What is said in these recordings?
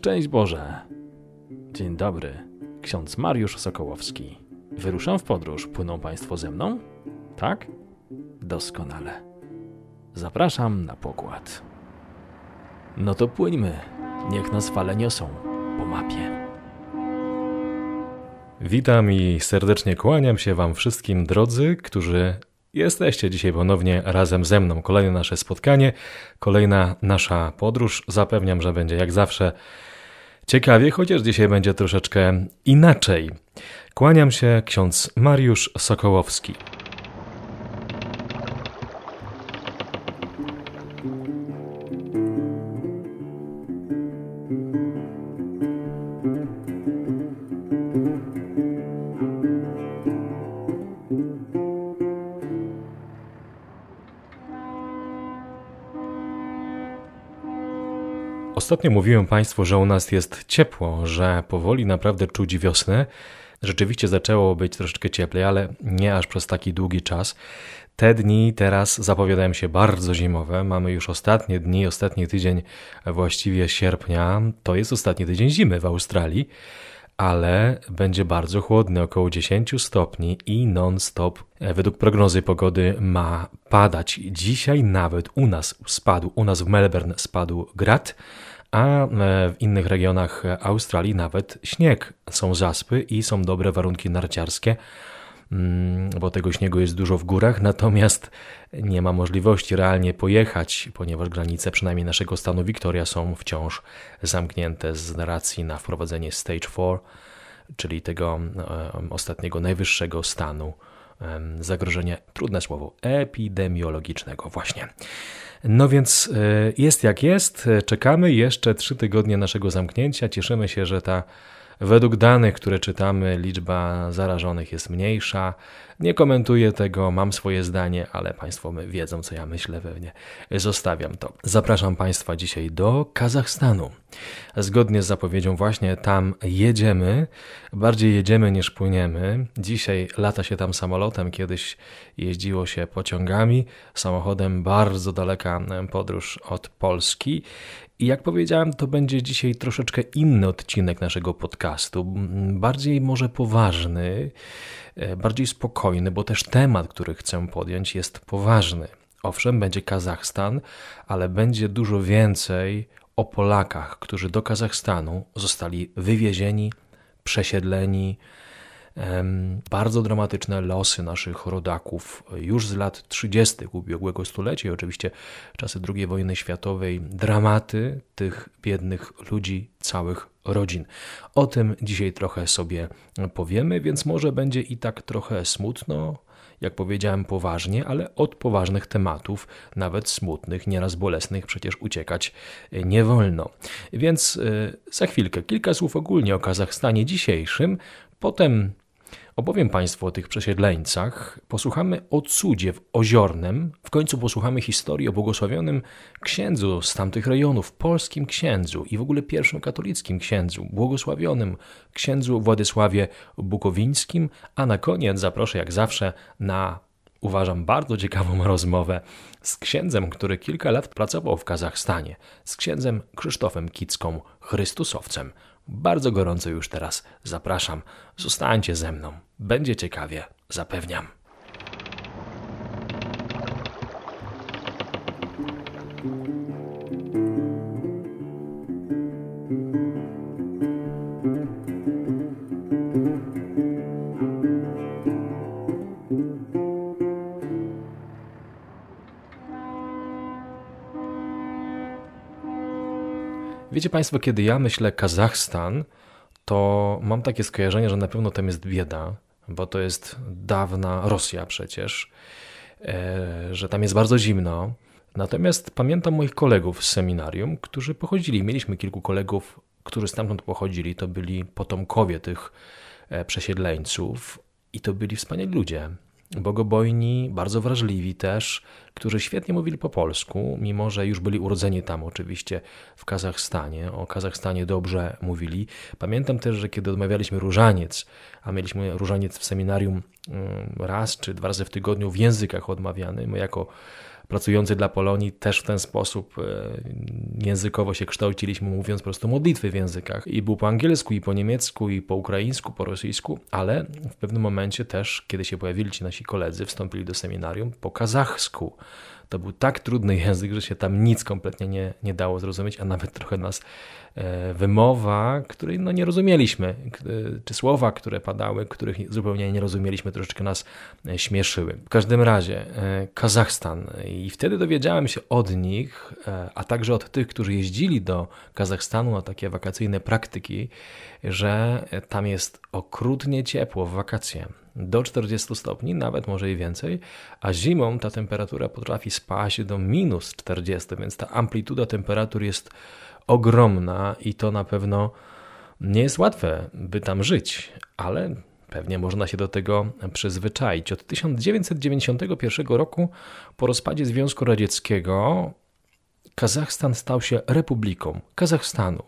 Szczęść Boże! Dzień dobry, ksiądz Mariusz Sokołowski. Wyruszam w podróż. Płyną Państwo ze mną? Tak? Doskonale. Zapraszam na pokład. No to płyńmy. Niech nas fale niosą po mapie. Witam i serdecznie kłaniam się Wam wszystkim, drodzy, którzy jesteście dzisiaj ponownie razem ze mną. Kolejne nasze spotkanie, kolejna nasza podróż. Zapewniam, że będzie jak zawsze ciekawie, chociaż dzisiaj będzie troszeczkę inaczej. Kłaniam się ksiądz Mariusz Sokołowski. Ostatnio mówiłem Państwu, że u nas jest ciepło, że powoli naprawdę czuć wiosnę. Rzeczywiście zaczęło być troszeczkę cieplej, ale nie aż przez taki długi czas. Te dni teraz zapowiadają się bardzo zimowe. Mamy już ostatnie dni, ostatni tydzień właściwie sierpnia. To jest ostatni tydzień zimy w Australii, ale będzie bardzo chłodny, około 10 stopni i non-stop. Według prognozy pogody ma padać. Dzisiaj nawet u nas spadł, u nas w Melbourne spadł grad a e, w innych regionach Australii nawet śnieg. Są zaspy i są dobre warunki narciarskie, mm, bo tego śniegu jest dużo w górach, natomiast nie ma możliwości realnie pojechać, ponieważ granice przynajmniej naszego stanu Victoria są wciąż zamknięte z racji na wprowadzenie Stage 4, czyli tego ostatniego najwyższego stanu zagrożenia, trudne słowo, epidemiologicznego właśnie. No więc e, jest jak jest. Czekamy jeszcze trzy tygodnie naszego zamknięcia. Cieszymy się, że ta według danych, które czytamy, liczba zarażonych jest mniejsza. Nie komentuję tego, mam swoje zdanie, ale Państwo wiedzą, co ja myślę, pewnie zostawiam to. Zapraszam Państwa dzisiaj do Kazachstanu. Zgodnie z zapowiedzią, właśnie tam jedziemy. Bardziej jedziemy niż płyniemy. Dzisiaj lata się tam samolotem, kiedyś jeździło się pociągami. Samochodem bardzo daleka podróż od Polski. I jak powiedziałem, to będzie dzisiaj troszeczkę inny odcinek naszego podcastu, bardziej może poważny, e, bardziej spokojny, bo też temat, który chcę podjąć, jest poważny. Owszem, będzie Kazachstan, ale będzie dużo więcej o Polakach, którzy do Kazachstanu zostali wywiezieni, przesiedleni, bardzo dramatyczne losy naszych rodaków już z lat 30. ubiegłego stulecia i oczywiście czasy II wojny światowej, dramaty tych biednych ludzi, całych rodzin. O tym dzisiaj trochę sobie powiemy, więc może będzie i tak trochę smutno, jak powiedziałem, poważnie, ale od poważnych tematów, nawet smutnych, nieraz bolesnych, przecież uciekać nie wolno. Więc e, za chwilkę kilka słów ogólnie o Kazachstanie dzisiejszym, potem Opowiem Państwu o tych przesiedleńcach, posłuchamy o cudzie w Oziornem, w końcu posłuchamy historii o błogosławionym księdzu z tamtych rejonów, polskim księdzu i w ogóle pierwszym katolickim księdzu, błogosławionym księdzu Władysławie Bukowińskim, a na koniec zaproszę jak zawsze na uważam bardzo ciekawą rozmowę z księdzem, który kilka lat pracował w Kazachstanie, z księdzem Krzysztofem Kicką, Chrystusowcem. Bardzo gorąco już teraz zapraszam. Zostańcie ze mną. Będzie ciekawie, zapewniam. Wiecie Państwo, kiedy ja myślę Kazachstan, to mam takie skojarzenie, że na pewno tam jest bieda, bo to jest dawna Rosja przecież, e, że tam jest bardzo zimno. Natomiast pamiętam moich kolegów z seminarium, którzy pochodzili. Mieliśmy kilku kolegów, którzy stamtąd pochodzili. To byli potomkowie tych e, przesiedleńców i to byli wspaniali ludzie. Bogobojni, bardzo wrażliwi też, którzy świetnie mówili po polsku, mimo że już byli urodzeni tam oczywiście w Kazachstanie. O Kazachstanie dobrze mówili. Pamiętam też, że kiedy odmawialiśmy różaniec, a mieliśmy różaniec w seminarium mm, raz czy dwa razy w tygodniu w językach odmawiany, my jako pracujący dla Polonii też w ten sposób e, językowo się kształciliśmy, mówiąc po prostu modlitwy w językach. I był po angielsku, i po niemiecku, i po ukraińsku, po rosyjsku, ale w pewnym momencie też, kiedy się pojawili ci nasi koledzy, wstąpili do seminarium po kazachsku. To był tak trudny język, że się tam nic kompletnie nie, nie dało zrozumieć, a nawet trochę nas e, wymowa, której no nie rozumieliśmy, e, czy słowa, które padały, których zupełnie nie rozumieliśmy, troszeczkę nas e, śmieszyły. W każdym razie Kazachstan. I wtedy dowiedziałem się od nich, a także od tych, którzy jeździli do Kazachstanu na takie wakacyjne praktyki, że tam jest okrutnie ciepło w wakacje do 40 stopni, nawet może i więcej, a zimą ta temperatura potrafi spaść do minus 40, więc ta amplituda temperatur jest ogromna i to na pewno nie jest łatwe, by tam żyć, ale pewnie można się do tego przyzwyczaić. Od 1991 roku, po rozpadzie Związku Radzieckiego, Kazachstan stał się republiką Kazachstanu.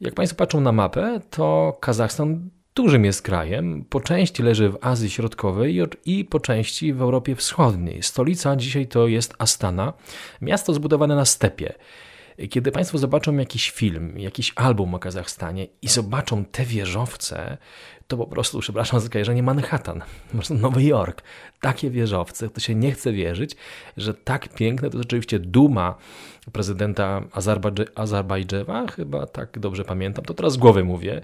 Jak Państwo patrzą na mapę, to Kazachstan dużym jest krajem, po części leży w Azji Środkowej i po części w Europie Wschodniej. Stolica dzisiaj to jest Astana, miasto zbudowane na stepie. Kiedy Państwo zobaczą jakiś film, jakiś album o Kazachstanie i zobaczą te wieżowce, to po prostu, przepraszam za skojarzenie, Manhattan, po prostu Nowy Jork. Takie wieżowce, to się nie chce wierzyć, że tak piękne, to rzeczywiście duma prezydenta Azerbejdżewa, chyba tak dobrze pamiętam, to teraz z głowy mówię,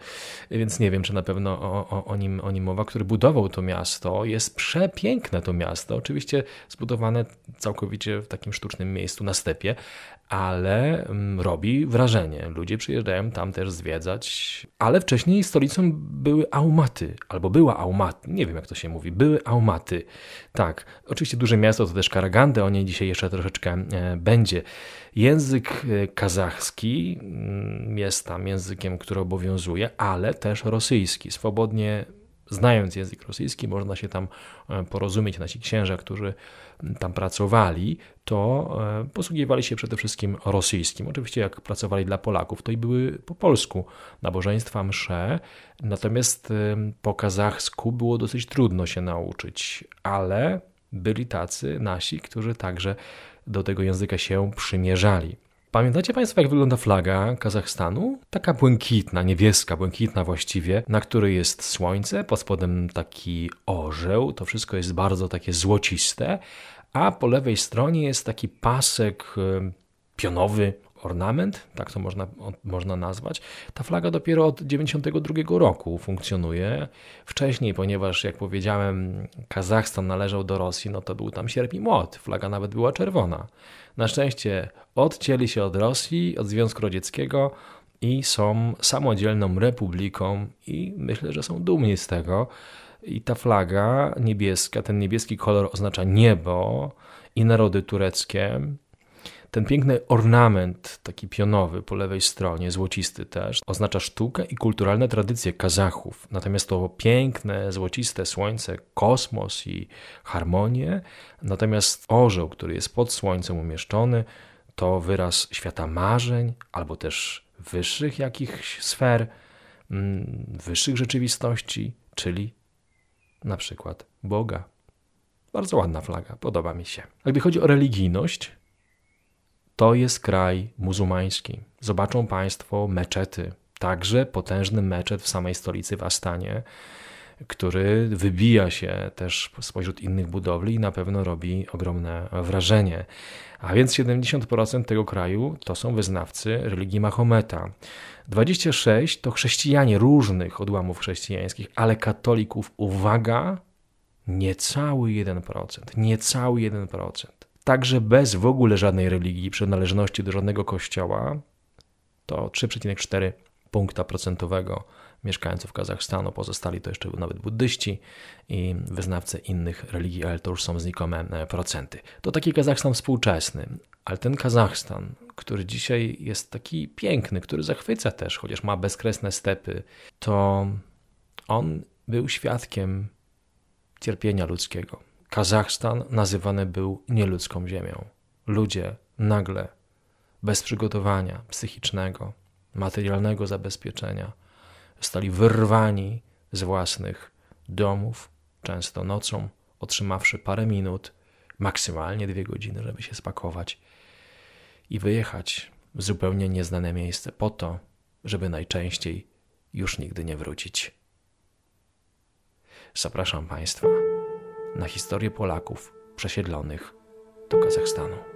więc nie wiem, czy na pewno o, o, o, nim, o nim mowa, który budował to miasto. Jest przepiękne to miasto, oczywiście zbudowane całkowicie w takim sztucznym miejscu na stepie, ale mm, robi wrażenie. Ludzie przyjeżdżają tam też zwiedzać, ale wcześniej stolicą były Aumaty, albo była Aumaty, nie wiem jak to się mówi, były Aumaty. Tak, oczywiście duże miasto to też Karagandy, o niej dzisiaj jeszcze troszeczkę e, będzie. Język e, kazachski mm, jest tam językiem, który obowiązuje, ale też rosyjski. Swobodnie znając język rosyjski, można się tam e, porozumieć. Nasi księża, którzy tam pracowali, to e, posługiwali się przede wszystkim rosyjskim. Oczywiście, jak pracowali dla Polaków, to i były po polsku nabożeństwa, msze. Natomiast po kazachsku było dosyć trudno się nauczyć, ale byli tacy nasi, którzy także do tego języka się przymierzali. Pamiętacie Państwo, jak wygląda flaga Kazachstanu? Taka błękitna, niebieska, błękitna właściwie, na której jest słońce, pod spodem taki orzeł, to wszystko jest bardzo takie złociste, a po lewej stronie jest taki pasek e, pionowy, ornament, tak to można, można nazwać. Ta flaga dopiero od 1992 roku funkcjonuje. Wcześniej, ponieważ jak powiedziałem, Kazachstan należał do Rosji, no to był tam sierp i młot. Flaga nawet była czerwona. Na szczęście odcięli się od Rosji, od Związku Radzieckiego i są samodzielną republiką i myślę, że są dumni z tego. I ta flaga niebieska, ten niebieski kolor oznacza niebo i narody tureckie. Ten piękny ornament, taki pionowy po lewej stronie, złocisty też, oznacza sztukę i kulturalne tradycje Kazachów. Natomiast to piękne, złociste słońce, kosmos i harmonię. Natomiast orzeł, który jest pod słońcem umieszczony, to wyraz świata marzeń albo też wyższych jakichś sfer, mm, wyższych rzeczywistości, czyli na przykład Boga. Bardzo ładna flaga, podoba mi się. A gdy chodzi o religijność, to jest kraj muzułmański. Zobaczą Państwo meczety, także potężny meczet w samej stolicy w Astanie, który wybija się też spośród innych budowli i na pewno robi ogromne wrażenie. A więc 70% tego kraju to są wyznawcy religii Mahometa. 26 to chrześcijanie różnych odłamów chrześcijańskich, ale katolików, uwaga, niecały 1%, niecały 1%. Także bez w ogóle żadnej religii, przynależności do żadnego kościoła, to 3,4 punkta procentowego mieszkańców Kazachstanu. Pozostali to jeszcze nawet buddyści i wyznawcy innych religii, ale to już są znikome e, procenty. To taki Kazachstan współczesny, ale ten Kazachstan, który dzisiaj jest taki piękny, który zachwyca też, chociaż ma bezkresne stepy, to on był świadkiem cierpienia ludzkiego Kazachstan nazywany był nieludzką ziemią. Ludzie nagle, bez przygotowania psychicznego, materialnego zabezpieczenia, zostali wyrwani z własnych domów, często nocą, otrzymawszy parę minut, maksymalnie dwie godziny, żeby się spakować i wyjechać w zupełnie nieznane miejsce po to, żeby najczęściej już nigdy nie wrócić. Zapraszam Państwa na historię Polaków przesiedlonych do Kazachstanu.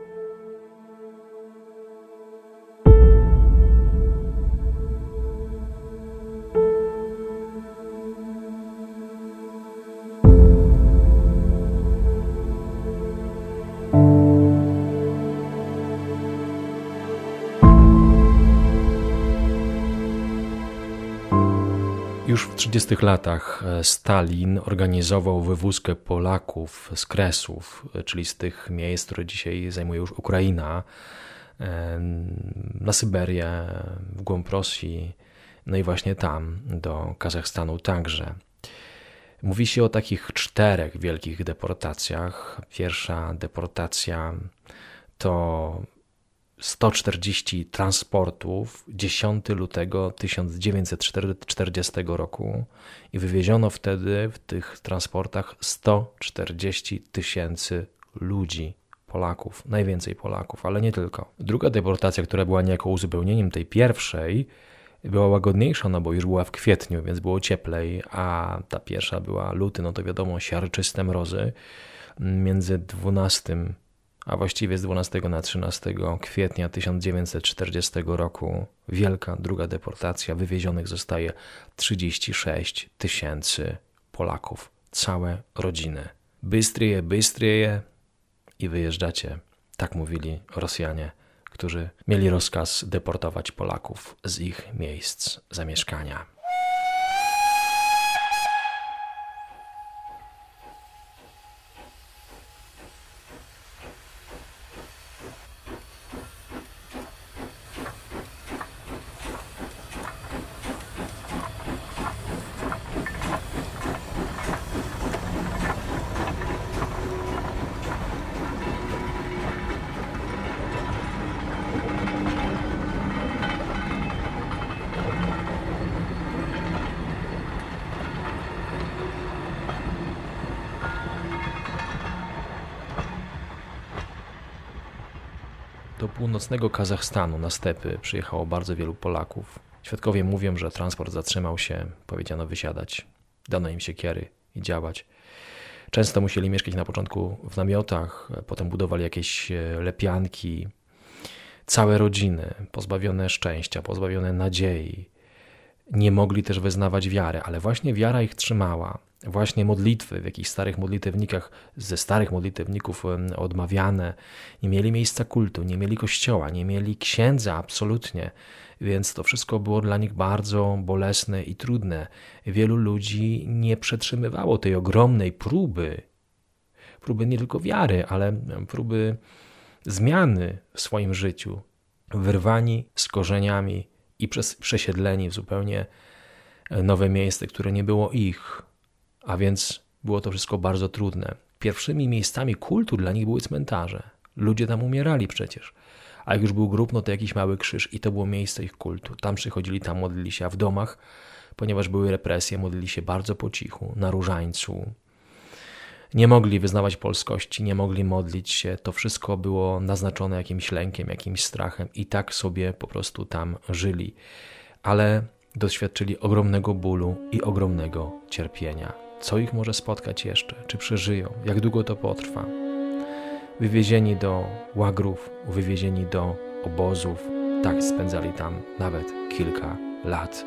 Już w 30 latach e, Stalin organizował wywózkę Polaków z Kresów, e, czyli z tych miejsc, które dzisiaj zajmuje już Ukraina, e, na Syberię, w głąb Rosji, no i właśnie tam, do Kazachstanu także. Mówi się o takich czterech wielkich deportacjach. Pierwsza deportacja to 140 transportów 10 lutego 1940 roku i wywieziono wtedy w tych transportach 140 tysięcy ludzi, Polaków, najwięcej Polaków, ale nie tylko. Druga deportacja, która była niejako uzupełnieniem tej pierwszej, była łagodniejsza, no bo już była w kwietniu, więc było cieplej, a ta pierwsza była luty, no to wiadomo, siarczyste mrozy. Między 12 a właściwie z 12 na 13 kwietnia 1940 roku wielka druga deportacja, wywiezionych zostaje 36 tysięcy Polaków, całe rodziny. Bystryje, bystryje i wyjeżdżacie, tak mówili Rosjanie, którzy mieli rozkaz deportować Polaków z ich miejsc zamieszkania. Do północnego Kazachstanu na stepy przyjechało bardzo wielu Polaków. Świadkowie mówią, że transport zatrzymał się, powiedziano wysiadać. Dano im siekiery i działać. Często musieli mieszkać na początku w namiotach, potem budowali jakieś e, lepianki. Całe rodziny pozbawione szczęścia, pozbawione nadziei. Nie mogli też wyznawać wiary, ale właśnie wiara ich trzymała właśnie modlitwy w jakichś starych modlitewnikach, ze starych modlitewników odmawiane, nie mieli miejsca kultu, nie mieli kościoła, nie mieli księdza absolutnie, więc to wszystko było dla nich bardzo bolesne i trudne. Wielu ludzi nie przetrzymywało tej ogromnej próby, próby nie tylko wiary, ale próby zmiany w swoim życiu, wyrwani z korzeniami i przesiedleni w zupełnie nowe miejsce, które nie było ich, a więc było to wszystko bardzo trudne. Pierwszymi miejscami kultu dla nich były cmentarze. Ludzie tam umierali przecież. A jak już był grób, no to jakiś mały krzyż i to było miejsce ich kultu. Tam przychodzili, tam modlili się, a w domach, ponieważ były represje, modlili się bardzo po cichu, na różańcu. Nie mogli wyznawać polskości, nie mogli modlić się. To wszystko było naznaczone jakimś lękiem, jakimś strachem i tak sobie po prostu tam żyli. Ale doświadczyli ogromnego bólu i ogromnego cierpienia. Co ich może spotkać jeszcze? Czy przeżyją? Jak długo to potrwa? Wywiezieni do łagrów, wywiezieni do obozów, tak spędzali tam nawet kilka lat.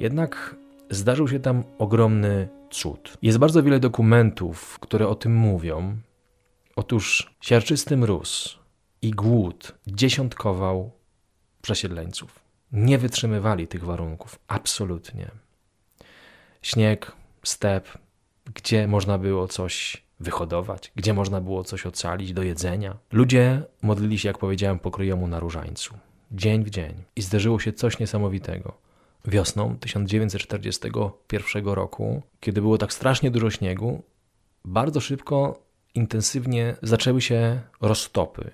Jednak zdarzył się tam ogromny cud. Jest bardzo wiele dokumentów, które o tym mówią. Otóż siarczysty mróz i głód dziesiątkował przesiedleńców. Nie wytrzymywali tych warunków, absolutnie. Śnieg, step, gdzie można było coś wyhodować, gdzie można było coś ocalić do jedzenia. Ludzie modlili się, jak powiedziałem, pokryjomu na różańcu. Dzień w dzień. I zdarzyło się coś niesamowitego. Wiosną 1941 roku, kiedy było tak strasznie dużo śniegu, bardzo szybko, intensywnie zaczęły się roztopy.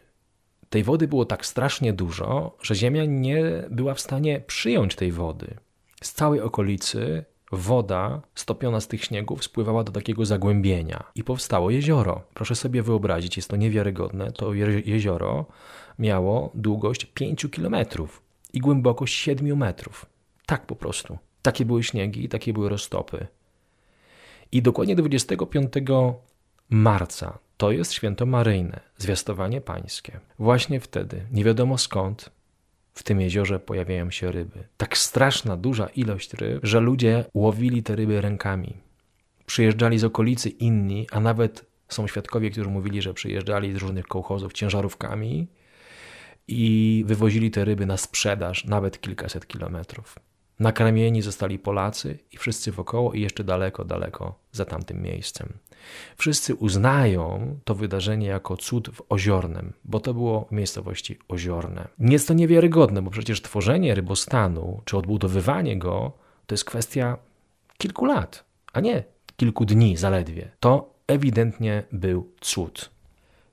Tej wody było tak strasznie dużo, że Ziemia nie była w stanie przyjąć tej wody. Z całej okolicy woda stopiona z tych śniegów spływała do takiego zagłębienia i powstało jezioro. Proszę sobie wyobrazić, jest to niewiarygodne. To jezioro miało długość 5 kilometrów i głębokość 7 metrów. Tak po prostu. Takie były śniegi i takie były roztopy. I dokładnie 25 marca to jest święto maryjne, zwiastowanie pańskie. Właśnie wtedy, nie wiadomo skąd, w tym jeziorze pojawiają się ryby. Tak straszna, duża ilość ryb, że ludzie łowili te ryby rękami. Przyjeżdżali z okolicy inni, a nawet są świadkowie, którzy mówili, że przyjeżdżali z różnych kołchozów ciężarówkami i wywozili te ryby na sprzedaż nawet kilkaset kilometrów. Nakarmieni zostali Polacy i wszyscy wokoło i jeszcze daleko, daleko za tamtym miejscem. Wszyscy uznają to wydarzenie jako cud w Oziornem, bo to było w miejscowości Oziorne. Nie jest to niewiarygodne, bo przecież tworzenie rybostanu czy odbudowywanie go to jest kwestia kilku lat, a nie kilku dni zaledwie. To ewidentnie był cud.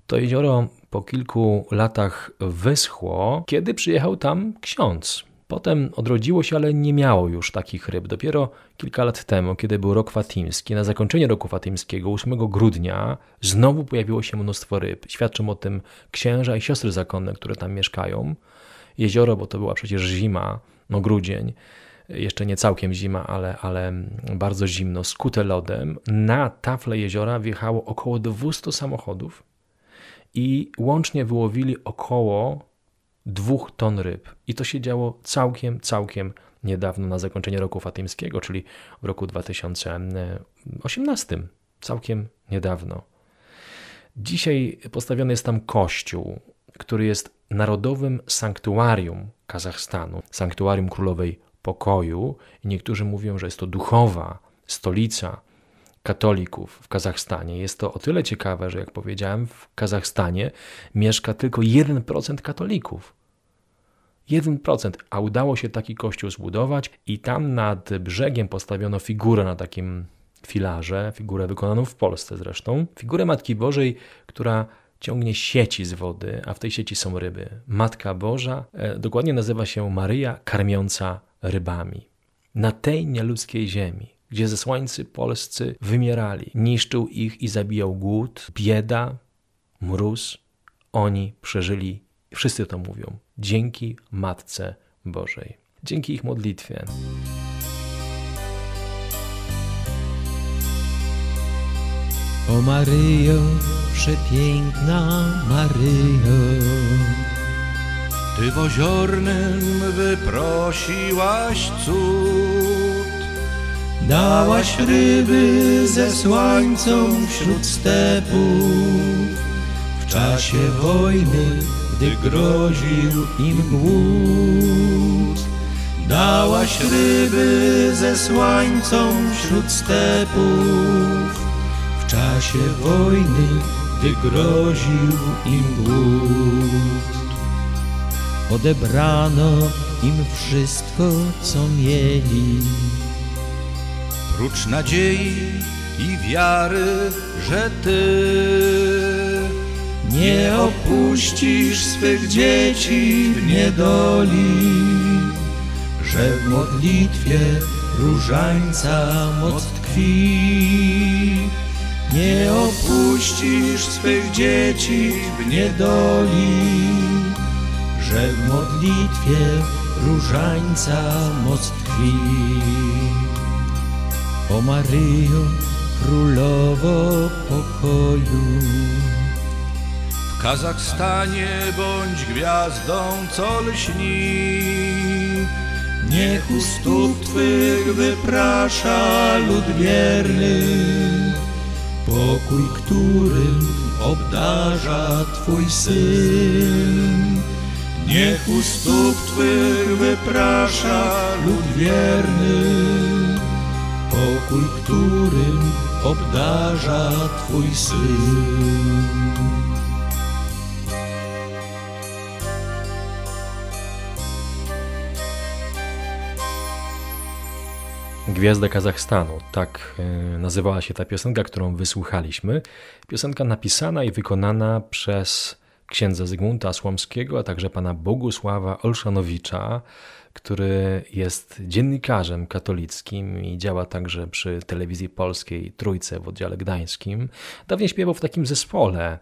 To jezioro po kilku latach wyschło, kiedy przyjechał tam ksiądz Potem odrodziło się, ale nie miało już takich ryb. Dopiero kilka lat temu, kiedy był rok fatimski, na zakończenie roku fatimskiego, 8 grudnia, znowu pojawiło się mnóstwo ryb. Świadczą o tym księża i siostry zakonne, które tam mieszkają. Jezioro, bo to była przecież zima, no grudzień, jeszcze nie całkiem zima, ale, ale bardzo zimno, skute lodem. Na tafle jeziora wjechało około 200 samochodów i łącznie wyłowili około dwóch ton ryb. I to się działo całkiem, całkiem niedawno na zakończenie roku fatymskiego, czyli w roku 2018. Całkiem niedawno. Dzisiaj postawiony jest tam kościół, który jest narodowym sanktuarium Kazachstanu, sanktuarium królowej pokoju. I niektórzy mówią, że jest to duchowa stolica katolików w Kazachstanie. Jest to o tyle ciekawe, że jak powiedziałem, w Kazachstanie mieszka tylko 1% katolików. 1%, a udało się taki kościół zbudować i tam nad brzegiem postawiono figurę na takim filarze, figurę wykonaną w Polsce zresztą, figurę Matki Bożej, która ciągnie sieci z wody, a w tej sieci są ryby. Matka Boża e, dokładnie nazywa się Maryja karmiąca rybami. Na tej nieludzkiej ziemi gdzie zesłańcy polscy wymierali. Niszczył ich i zabijał głód, bieda, mróz. Oni przeżyli, wszyscy to mówią, dzięki Matce Bożej, dzięki ich modlitwie. O Maryjo, przepiękna Maryjo, Ty w oziornym wyprosiłaś cud. Dałaś ryby ze słońcą wśród stepów W czasie wojny, gdy groził im głód. Dałaś ryby ze słońcą wśród stepów W czasie wojny, gdy groził im głód. Odebrano im wszystko, co mieli prócz nadziei i wiary, że Ty nie opuścisz swych dzieci w niedoli, że w modlitwie różańca moc tkwi. Nie opuścisz swych dzieci w niedoli, że w modlitwie różańca moc tkwi. O Maryjo, królowo pokoju. W Kazachstanie bądź gwiazdą, co lśni. Niech u stóp Twych wyprasza lud wierny, pokój, którym obdarza Twój Syn. Niech u stóp Twych wyprasza lud wierny, pokój, którym obdarza Twój Syn. Gwiazda Kazachstanu, tak e, nazywała się ta piosenka, którą wysłuchaliśmy. Piosenka napisana i wykonana przez księdza Zygmunta Słomskiego, a także pana Bogusława Olszanowicza, który jest dziennikarzem katolickim i działa także przy telewizji polskiej Trójce w oddziale gdańskim. Dawniej śpiewał w takim zespole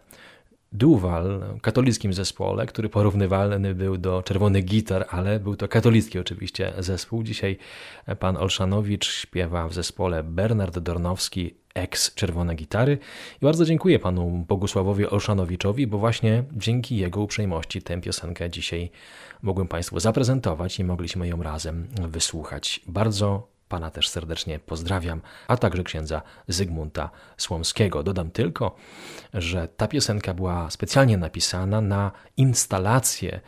Duwal, katolickim zespole, który porównywalny był do Czerwonych Gitar, ale był to katolicki oczywiście zespół. Dzisiaj pan Olszanowicz śpiewa w zespole Bernard Dornowski, ex Czerwone Gitary. I bardzo dziękuję panu Bogusławowi Olszanowiczowi, bo właśnie dzięki jego uprzejmości tę piosenkę dzisiaj mogłem państwu zaprezentować i mogliśmy ją razem wysłuchać. Bardzo Pana też serdecznie pozdrawiam, a także księdza Zygmunta Słomskiego. Dodam tylko, że ta piosenka była specjalnie napisana na instalację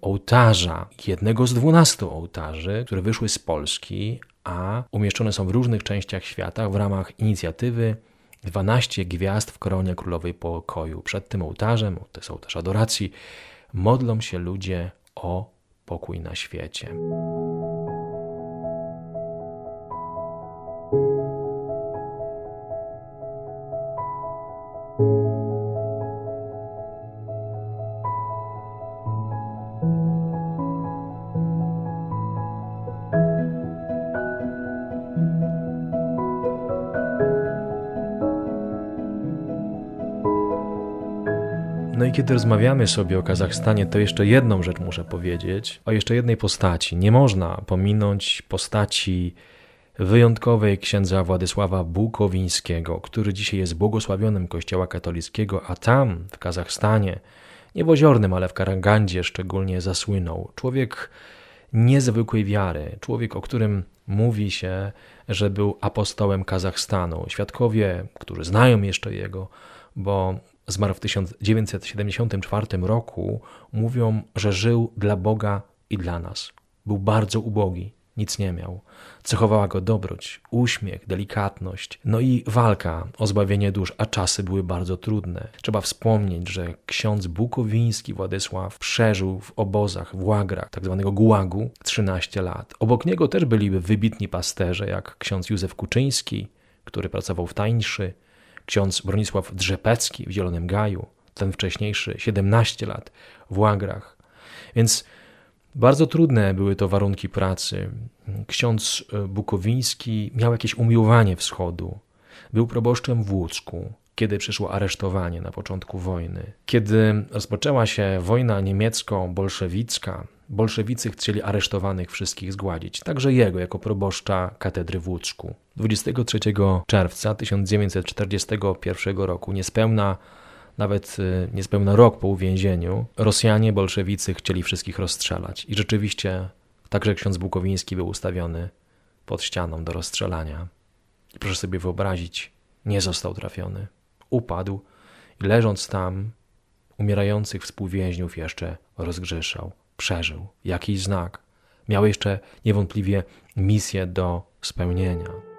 ołtarza, jednego z dwunastu ołtarzy, które wyszły z Polski, a umieszczone są w różnych częściach świata w ramach inicjatywy 12 gwiazd w koronie królowej pokoju. Przed tym ołtarzem, to jest ołtarz adoracji, modlą się ludzie o pokój na świecie. Kiedy rozmawiamy sobie o Kazachstanie, to jeszcze jedną rzecz muszę powiedzieć, o jeszcze jednej postaci. Nie można pominąć postaci wyjątkowej księdza Władysława Bukowińskiego, który dzisiaj jest błogosławionym kościoła katolickiego, a tam, w Kazachstanie, nie w Oziornym, ale w Karangandzie szczególnie zasłynął. Człowiek niezwykłej wiary, człowiek, o którym mówi się, że był apostołem Kazachstanu. Świadkowie, którzy znają jeszcze jego, bo zmarł w 1974 roku, mówią, że żył dla Boga i dla nas. Był bardzo ubogi, nic nie miał. Cechowała go dobroć, uśmiech, delikatność, no i walka o zbawienie dusz, a czasy były bardzo trudne. Trzeba wspomnieć, że ksiądz bukowiński Władysław przeżył w obozach, w łagrach, tak zwanego gułagu, 13 lat. Obok niego też byli wybitni pasterze, jak ksiądz Józef Kuczyński, który pracował w tańszy, ksiądz Bronisław Drzepecki w Zielonym Gaju, ten wcześniejszy 17 lat w łagrach. Więc bardzo trudne były to warunki pracy. Ksiądz Bukowiński miał jakieś umiłowanie wschodu. Był proboszczem w Łucku, kiedy przyszło aresztowanie na początku wojny. Kiedy rozpoczęła się wojna niemiecko-bolszewicka, bolszewicy chcieli aresztowanych wszystkich zgładzić, także jego jako proboszcza katedry w Łuczku. 23 czerwca 1941 roku, niespełna nawet y, niespełna rok po uwięzieniu, Rosjanie, bolszewicy chcieli wszystkich rozstrzelać. I rzeczywiście także ksiądz Bukowiński był ustawiony pod ścianą do rozstrzelania. I proszę sobie wyobrazić, nie został trafiony. Upadł i leżąc tam, umierających współwięźniów jeszcze rozgrzeszał przeżył, jakiś znak. Miał jeszcze niewątpliwie misję do spełnienia.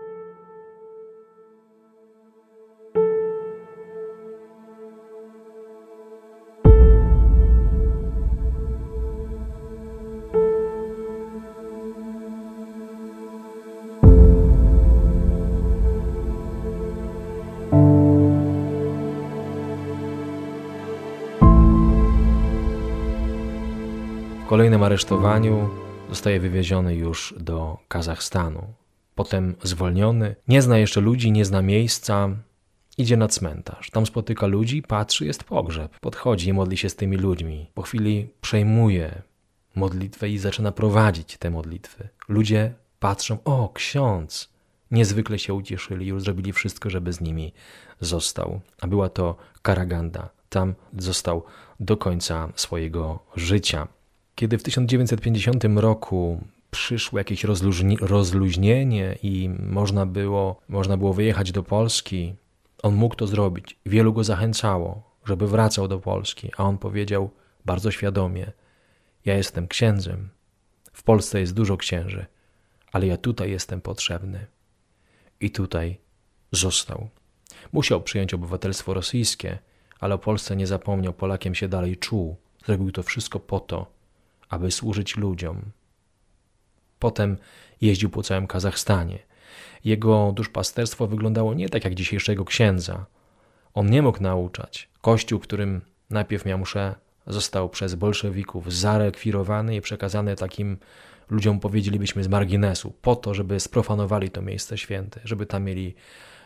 Kolejnym aresztowaniu zostaje wywieziony już do Kazachstanu. Potem zwolniony, nie zna jeszcze ludzi, nie zna miejsca, idzie na cmentarz. Tam spotyka ludzi, patrzy, jest pogrzeb. Podchodzi i modli się z tymi ludźmi. Po chwili przejmuje modlitwę i zaczyna prowadzić te modlitwy. Ludzie patrzą, o, ksiądz! Niezwykle się ucieszyli, już zrobili wszystko, żeby z nimi został. A była to Karaganda. Tam został do końca swojego życia. Kiedy w 1950 roku przyszło jakieś rozluźni- rozluźnienie i można było, można było wyjechać do Polski, on mógł to zrobić. Wielu go zachęcało, żeby wracał do Polski, a on powiedział bardzo świadomie: Ja jestem księdzem. W Polsce jest dużo księży, ale ja tutaj jestem potrzebny. I tutaj został. Musiał przyjąć obywatelstwo rosyjskie, ale o Polsce nie zapomniał, Polakiem się dalej czuł. Zrobił to wszystko po to, aby służyć ludziom. Potem jeździł po całym Kazachstanie. Jego duszpasterstwo wyglądało nie tak jak dzisiejszego księdza. On nie mógł nauczać. Kościół, którym najpierw miał mszę, został przez bolszewików zarekwirowany i przekazany takim ludziom, powiedzielibyśmy, z marginesu, po to, żeby sprofanowali to miejsce święte, żeby tam mieli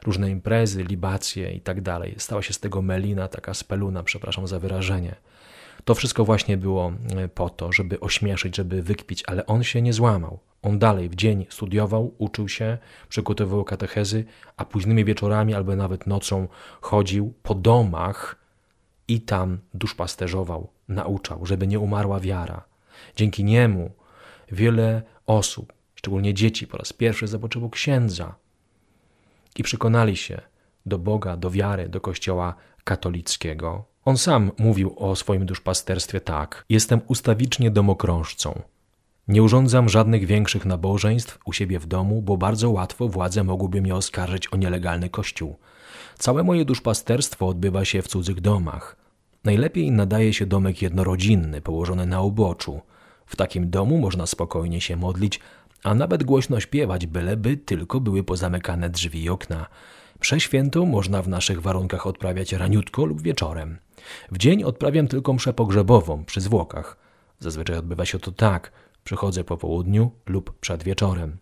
różne imprezy, libacje i tak dalej. Stała się z tego melina, taka speluna, przepraszam za wyrażenie. To wszystko właśnie było e, po to, żeby ośmieszyć, żeby wykpić, ale on się nie złamał. On dalej w dzień studiował, uczył się, przygotowywał katechezy, a późnymi wieczorami albo nawet nocą chodził po domach i tam duszpasterzował, nauczał, żeby nie umarła wiara. Dzięki niemu wiele osób, szczególnie dzieci, po raz pierwszy zobaczyło księdza i przekonali się do Boga, do wiary, do Kościoła katolickiego. On sam mówił o swoim duszpasterstwie tak: Jestem ustawicznie domokrążcą. Nie urządzam żadnych większych nabożeństw u siebie w domu, bo bardzo łatwo władze mogłyby mnie oskarżyć o nielegalny kościół. Całe moje duszpasterstwo odbywa się w cudzych domach. Najlepiej nadaje się domek jednorodzinny, położony na uboczu. W takim domu można spokojnie się modlić, a nawet głośno śpiewać, byleby tylko były pozamykane drzwi i okna. Przeświętą można w naszych warunkach odprawiać raniutko lub wieczorem. W dzień odprawiam tylko mszę pogrzebową przy zwłokach. Zazwyczaj odbywa się to tak. Przychodzę po południu lub przed wieczorem.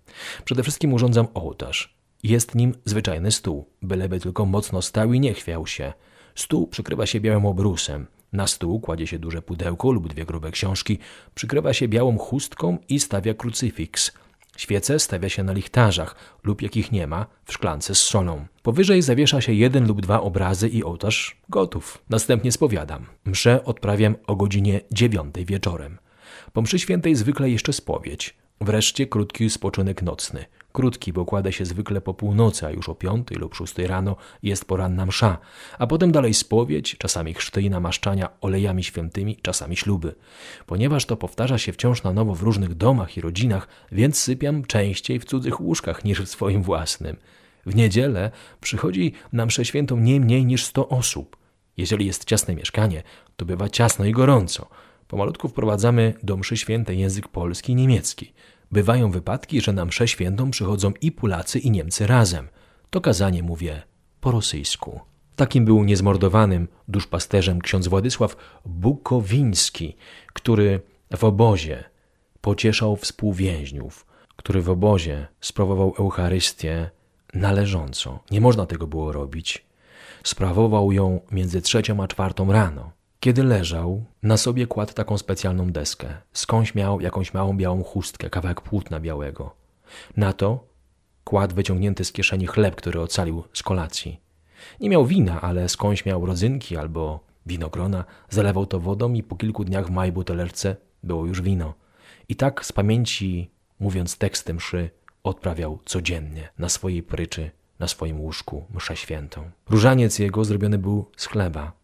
Przede wszystkim urządzam ołtarz. Jest nim zwyczajny stół, byleby tylko mocno stał i nie chwiał się. Stół przykrywa się białym obrusem. Na stół kładzie się duże pudełko lub dwie grube książki, przykrywa się białą chustką i stawia krucyfiks. Świece stawia się na lichtarzach lub jakich nie ma, w szklance z solą. Powyżej zawiesza się jeden lub dwa obrazy i ołtarz gotów. Następnie spowiadam. Mszę odprawiam o godzinie dziewiątej wieczorem. Po mszy świętej zwykle jeszcze spowiedź. Wreszcie krótki spoczynek nocny. Krótki, bo kładę się zwykle po północy, a już o piątej lub szóstej rano jest poranna msza, a potem dalej spowiedź, czasami chrzty i namaszczania olejami świętymi, czasami śluby. Ponieważ to powtarza się wciąż na nowo w różnych domach i rodzinach, więc sypiam częściej w cudzych łóżkach niż w swoim własnym. W niedzielę przychodzi na mszę świętą nie mniej niż sto osób. Jeżeli jest ciasne mieszkanie, to bywa ciasno i gorąco. Pomalutku wprowadzamy do mszy świętej język polski i niemiecki. Bywają wypadki, że na mszę świętą przychodzą i Polacy, i Niemcy razem. To kazanie mówię po rosyjsku. Takim był niezmordowanym duszpasterzem ksiądz Władysław Bukowiński, który w obozie pocieszał współwięźniów, który w obozie sprawował Eucharystię należąco. Nie można tego było robić. Sprawował ją między trzecią a czwartą rano. Kiedy leżał, na sobie kładł taką specjalną deskę. Skądś miał jakąś małą białą chustkę, kawałek płótna białego. Na to kładł wyciągnięty z kieszeni chleb, który ocalił z kolacji. Nie miał wina, ale skądś miał rodzynki albo winogrona, zalewał to wodą i po kilku dniach w małej butelerce było już wino. I tak z pamięci, mówiąc tekstem mszy, odprawiał codziennie na swojej pryczy, na swoim łóżku mszę świętą. Różaniec jego zrobiony był z chleba,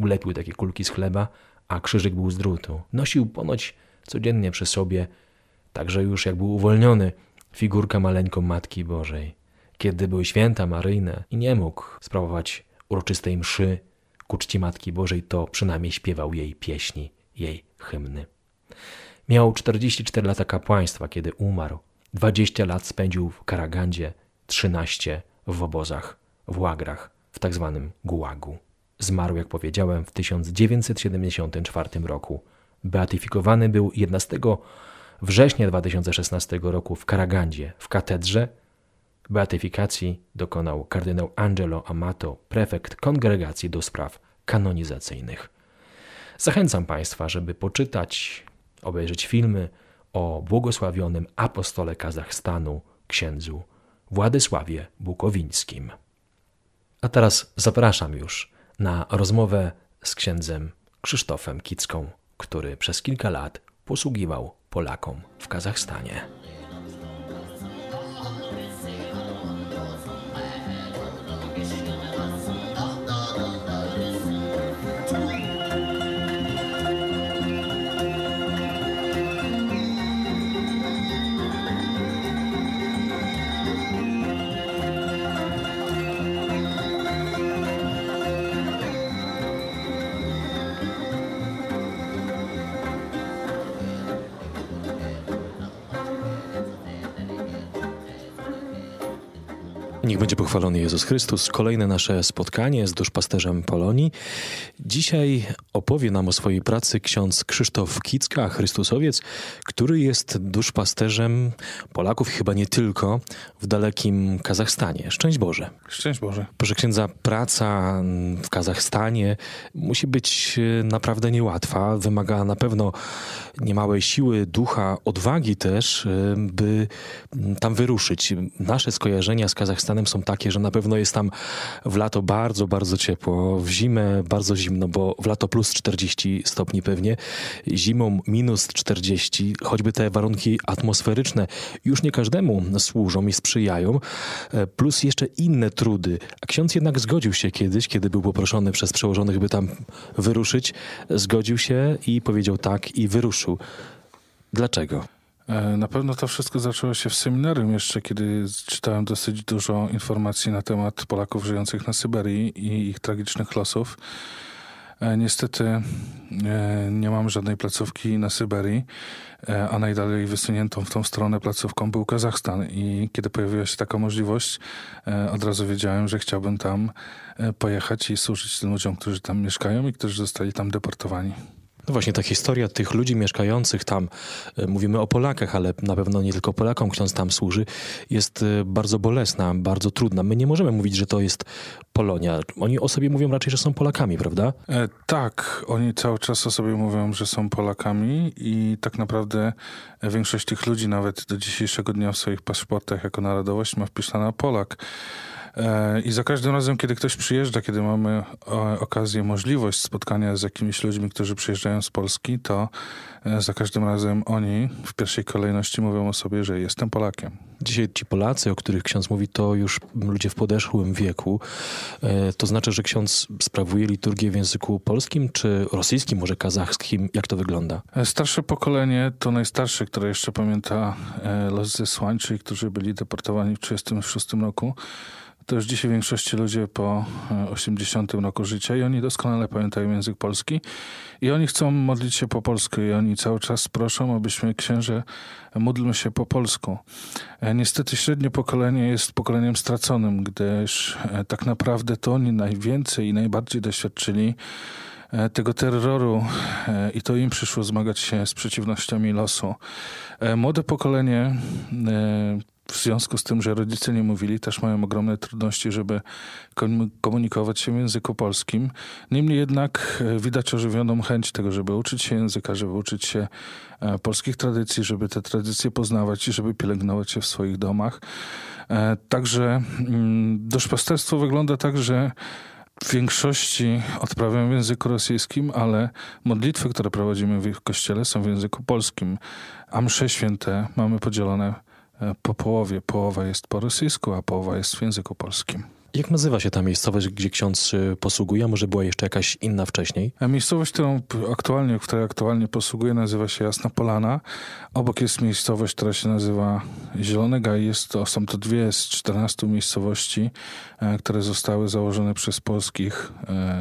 ulepił takie kulki z chleba, a krzyżyk był z drutu. Nosił ponoć codziennie przy sobie, także już jak był uwolniony, figurkę maleńką Matki Bożej. Kiedy były święta maryjne i nie mógł sprawować uroczystej mszy ku czci Matki Bożej, to przynajmniej śpiewał jej pieśni, jej hymny. Miał 44 lata kapłaństwa, kiedy umarł. 20 lat spędził w Karagandzie, 13 w obozach, w łagrach, w tak zwanym gułagu. Zmarł, jak powiedziałem, w 1974 roku. Beatyfikowany był 11 września 2016 roku w Karagandzie, w katedrze. Beatyfikacji dokonał kardynał Angelo Amato, prefekt Kongregacji do Spraw Kanonizacyjnych. Zachęcam Państwa, żeby poczytać, obejrzeć filmy o błogosławionym apostole Kazachstanu, księdzu Władysławie Bukowińskim. A teraz zapraszam już na rozmowę z księdzem Krzysztofem Kicką, który przez kilka lat posługiwał Polakom w Kazachstanie. Będzie pochwalony Jezus Chrystus. Kolejne nasze spotkanie z duszpasterzem Polonii. Dzisiaj opowie nam o swojej pracy ksiądz Krzysztof Kicka, Chrystusowiec, który jest duszpasterzem Polaków, chyba nie tylko, w dalekim Kazachstanie. Szczęść Boże. Szczęść Boże. Proszę księdza, praca w Kazachstanie musi być e, naprawdę niełatwa. Wymaga na pewno niemałej siły, ducha, odwagi też, e, by tam wyruszyć. Nasze skojarzenia z Kazachstanem są takie, że na pewno jest tam w lato bardzo, bardzo ciepło, w zimę bardzo zimno, bo w lato plus 40 stopni pewnie, zimą minus 40, choćby te warunki atmosferyczne już nie każdemu służą i sprzyjają, e, plus jeszcze inne trudy. A ksiądz jednak zgodził się kiedyś, kiedy był poproszony przez przełożonych, by tam wyruszyć, zgodził się i powiedział tak i wyruszył. Dlaczego? E, na pewno to wszystko zaczęło się w seminarium jeszcze, kiedy czytałem dosyć dużo informacji na temat Polaków żyjących na Syberii i ich tragicznych losów. E, niestety e, nie mam żadnej placówki na Syberii, a najdalej wysuniętą w tą stronę placówką był Kazachstan. I kiedy pojawiła się taka możliwość, od razu wiedziałem, że chciałbym tam pojechać i służyć tym ludziom, którzy tam mieszkają i którzy zostali tam deportowani. No właśnie, ta historia tych ludzi mieszkających tam, e, mówimy o Polakach, ale na pewno nie tylko Polakom ksiądz tam służy, jest e, bardzo bolesna, bardzo trudna. My nie możemy mówić, że to jest Polonia. Oni o sobie mówią raczej, że są Polakami, prawda? E, tak, oni cały czas o sobie mówią, że są Polakami i tak naprawdę większość tych ludzi nawet do dzisiejszego dnia w swoich paszportach jako narodowość ma wpisana Polak. E, I za każdym razem, kiedy ktoś przyjeżdża, kiedy mamy e, okazję, możliwość spotkania z jakimiś ludźmi, którzy przyjeżdżają z Polski, to e, za każdym razem oni w pierwszej kolejności mówią o sobie, że jestem Polakiem. Dzisiaj ci Polacy, o których ksiądz mówi, to już ludzie w podeszłym wieku. To znaczy, że ksiądz sprawuje liturgię w języku polskim, czy rosyjskim, może kazachskim? Jak to wygląda? Starsze pokolenie to najstarsze, które jeszcze pamięta los zesłańczy, którzy byli deportowani w 1936 roku to już dzisiaj w większości ludzie po 80 e, roku życia i oni doskonale pamiętają język polski i oni chcą modlić się po polsku i oni cały czas proszą, abyśmy księże módlmy się po polsku. E, niestety średnie pokolenie jest pokoleniem straconym, gdyż e, tak naprawdę to oni najwięcej i najbardziej doświadczyli tego terroru i to im przyszło zmagać się z przeciwnościami losu. Młode pokolenie w związku z tym, że rodzice nie mówili, też mają ogromne trudności, żeby komunikować się w języku polskim. Niemniej jednak e, widać ożywioną chęć tego, żeby uczyć się języka, żeby uczyć się e, polskich tradycji, żeby te tradycje poznawać i żeby pielęgnować je w swoich domach. E, także mm, duszpasterstwo wygląda tak, że w większości odprawiam w języku rosyjskim, ale modlitwy, które prowadzimy w kościele są w języku polskim, a msze święte mamy podzielone po połowie. Połowa jest po rosyjsku, a połowa jest w języku polskim. Jak nazywa się ta miejscowość, gdzie ksiądz e, posługuje? Może była jeszcze jakaś inna wcześniej? A miejscowość, którą aktualnie, w której aktualnie posługuje, nazywa się Jasna Polana. Obok jest miejscowość, która się nazywa Zielony Gaj. Jest to, są to dwie z 14 miejscowości, e, które zostały założone przez polskich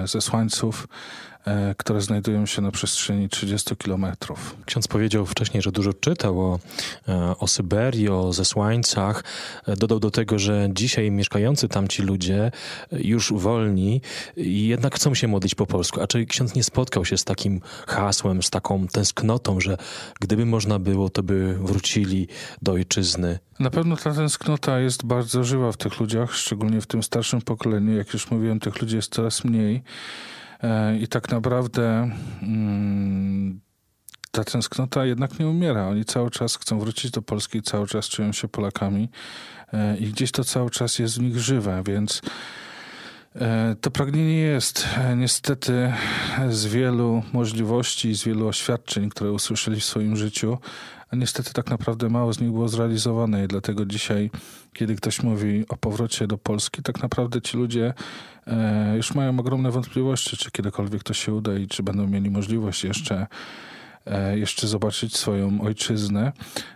zesłańców E, które znajdują się na przestrzeni 30 kilometrów. Ksiądz powiedział wcześniej, że dużo czytał o, e, o Syberii, o zesłańcach. E, dodał do tego, że dzisiaj mieszkający tam ci ludzie już wolni i jednak chcą się modlić po polsku. A czy ksiądz nie spotkał się z takim hasłem, z taką tęsknotą, że gdyby można było, to by wrócili do ojczyzny? Na pewno ta tęsknota jest bardzo żywa w tych ludziach, szczególnie w tym starszym pokoleniu. Jak już mówiłem, tych ludzi jest coraz mniej. E, I tak naprawdę mm, ta tęsknota jednak nie umiera. Oni cały czas chcą wrócić do Polski, cały czas czują się Polakami e, i gdzieś to cały czas jest w nich żywe, więc E, to pragnienie jest niestety z wielu możliwości, z wielu oświadczeń, które usłyszeli w swoim życiu, a niestety tak naprawdę mało z nich było zrealizowane i dlatego dzisiaj, kiedy ktoś mówi o powrocie do Polski, tak naprawdę ci ludzie e, już mają ogromne wątpliwości, czy kiedykolwiek to się uda i czy będą mieli możliwość jeszcze jeszcze zobaczyć swoją ojczyznę.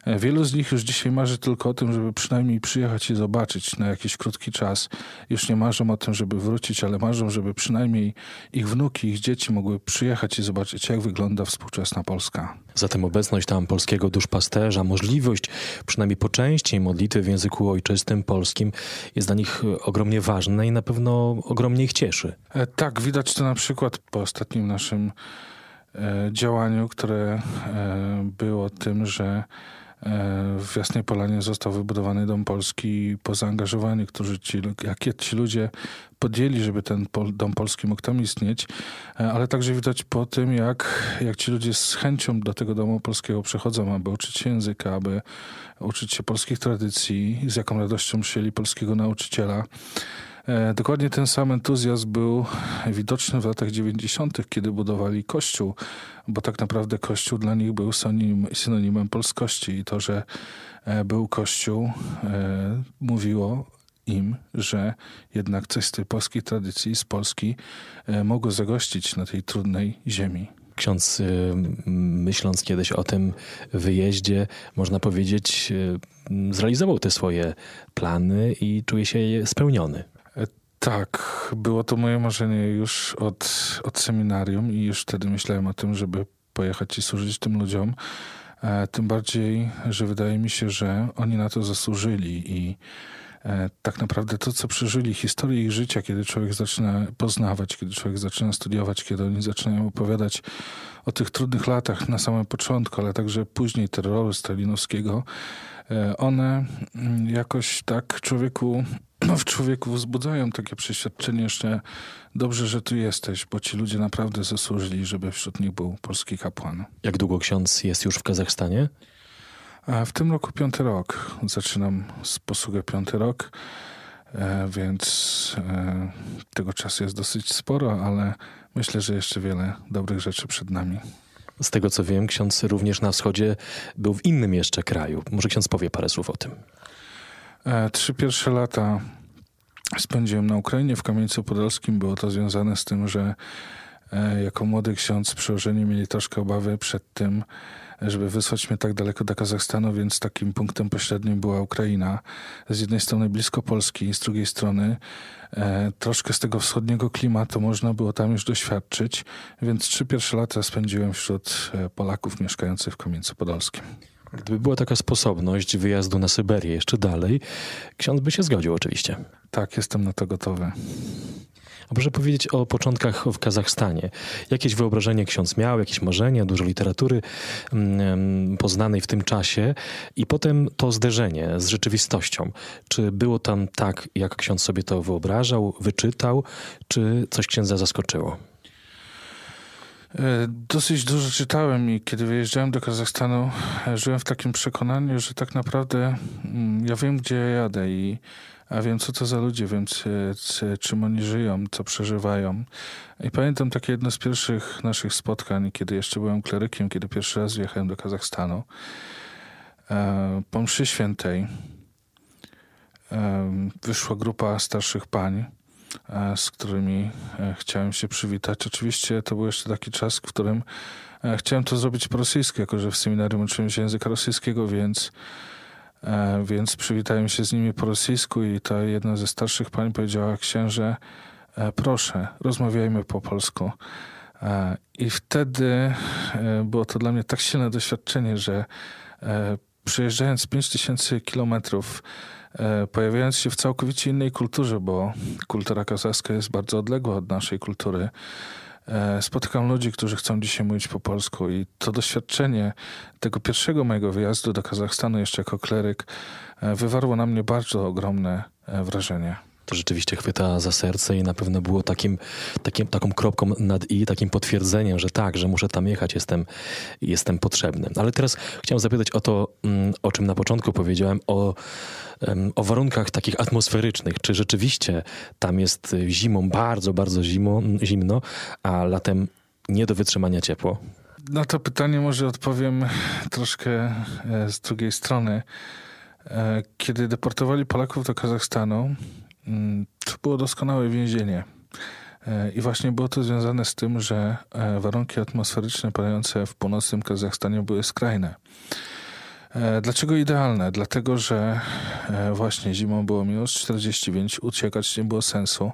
E, wielu z nich już dzisiaj marzy tylko o tym, żeby przynajmniej przyjechać i zobaczyć na jakiś krótki czas. Już nie marzą o tym, żeby wrócić, ale marzą, żeby przynajmniej ich wnuki, ich dzieci mogły przyjechać i zobaczyć, jak wygląda współczesna Polska. Zatem obecność tam polskiego duszpasterza, możliwość przynajmniej po części modlitwy w języku ojczystym polskim jest dla nich ogromnie ważna i na pewno ogromnie ich cieszy. E, tak, widać to na przykład po ostatnim naszym E, działaniu, które e, było tym, że e, w Jasnej Polanie został wybudowany Dom Polski po zaangażowaniu, którzy ci, jakie ci ludzie podjęli, żeby ten Dom Polski mógł tam istnieć, ale także widać po tym, jak, jak ci ludzie z chęcią do tego Domu Polskiego przychodzą, aby uczyć się języka, aby uczyć się polskich tradycji, z jaką radością przyjęli polskiego nauczyciela. E, dokładnie ten sam entuzjazm był widoczny w latach 90., kiedy budowali Kościół, bo tak naprawdę Kościół dla nich był synonim, synonimem polskości i to, że e, był Kościół, e, mówiło im, że jednak coś z tej polskiej tradycji, z Polski mogło zagościć na tej trudnej ziemi. Ksiądz, myśląc kiedyś o tym wyjeździe, można powiedzieć, zrealizował te swoje plany i czuje się spełniony. Tak, było to moje marzenie już od, od seminarium i już wtedy myślałem o tym, żeby pojechać i służyć tym ludziom. E, tym bardziej, że wydaje mi się, że oni na to zasłużyli i tak naprawdę to, co przeżyli, historię ich życia, kiedy człowiek zaczyna poznawać, kiedy człowiek zaczyna studiować, kiedy oni zaczynają opowiadać o tych trudnych latach na samym początku, ale także później terroru stalinowskiego, e, one mm, jakoś tak człowieku w człowieku wzbudzają takie przeświadczenie, że dobrze, że tu jesteś, bo ci ludzie naprawdę zasłużyli, żeby wśród nich był polski kapłan. Jak długo ksiądz jest już w Kazachstanie? W tym roku piąty rok. Zaczynam z posługę piąty rok, e, więc e, tego czasu jest dosyć sporo, ale myślę, że jeszcze wiele dobrych rzeczy przed nami. Z tego co wiem, ksiądz również na wschodzie był w innym jeszcze kraju. Może ksiądz powie parę słów o tym. E, trzy pierwsze lata spędziłem na Ukrainie, w Kamieńcu Podolskim. Było to związane z tym, że jako młody ksiądz przełożeni mieli troszkę obawy przed tym, żeby wysłać mnie tak daleko do Kazachstanu, więc takim punktem pośrednim była Ukraina. Z jednej strony blisko Polski, z drugiej strony e, troszkę z tego wschodniego klimatu można było tam już doświadczyć, więc trzy pierwsze lata spędziłem wśród Polaków mieszkających w Kamieńcu Podolskim. Gdyby była taka sposobność wyjazdu na Syberię jeszcze dalej, ksiądz by się zgodził oczywiście. Tak, jestem na to gotowy. A proszę powiedzieć o początkach w Kazachstanie. Jakieś wyobrażenie ksiądz miał, jakieś marzenia, dużo literatury mm, poznanej w tym czasie i potem to zderzenie z rzeczywistością. Czy było tam tak, jak ksiądz sobie to wyobrażał, wyczytał, czy coś księdza zaskoczyło? E, dosyć dużo czytałem i kiedy wyjeżdżałem do Kazachstanu, e, żyłem w takim przekonaniu, że tak naprawdę mm, ja wiem, gdzie ja jadę i a wiem, co to za ludzie, wiem, czym oni żyją, co przeżywają. I pamiętam takie jedno z pierwszych naszych spotkań, kiedy jeszcze byłem klerykiem, kiedy pierwszy raz wjechałem do Kazachstanu. E, po mszy świętej wyszła grupa starszych pań, E, z którymi e, chciałem się przywitać. Oczywiście to był jeszcze taki czas, w którym e, chciałem to zrobić po rosyjsku, jako że w seminarium uczyłem się języka rosyjskiego, więc, więc przywitałem się z nimi po rosyjsku i ta jedna ze starszych pań powiedziała, księże, proszę, rozmawiajmy po polsku. I wtedy było to dla mnie tak silne doświadczenie, że przejeżdżając 5000 kilometrów E, pojawiając się w całkowicie innej kulturze, bo kultura kazachska jest bardzo odległa od naszej kultury. E, spotykam ludzi, którzy chcą dzisiaj mówić po polsku i to doświadczenie tego pierwszego mojego wyjazdu do Kazachstanu jeszcze jako kleryk e, wywarło na mnie bardzo ogromne wrażenie. To rzeczywiście chwyta za serce i na pewno było takim, takim, taką kropką nad i, takim potwierdzeniem, że tak, że muszę tam jechać, jestem, jestem potrzebny. Ale teraz chciałem zapytać o to, mm, o czym na początku powiedziałem, o, o warunkach takich atmosferycznych. Czy rzeczywiście tam jest zimą bardzo, bardzo zimo, zimno, a latem nie do wytrzymania ciepło? Na to pytanie może odpowiem troszkę e, z drugiej strony. E, kiedy deportowali Polaków do Kazachstanu, to było doskonałe więzienie. E, I właśnie było to związane z tym, że warunki atmosferyczne panujące w północnym Kazachstanie były skrajne. Dlaczego idealne? Dlatego, że właśnie zimą było minus 40, więc uciekać nie było sensu.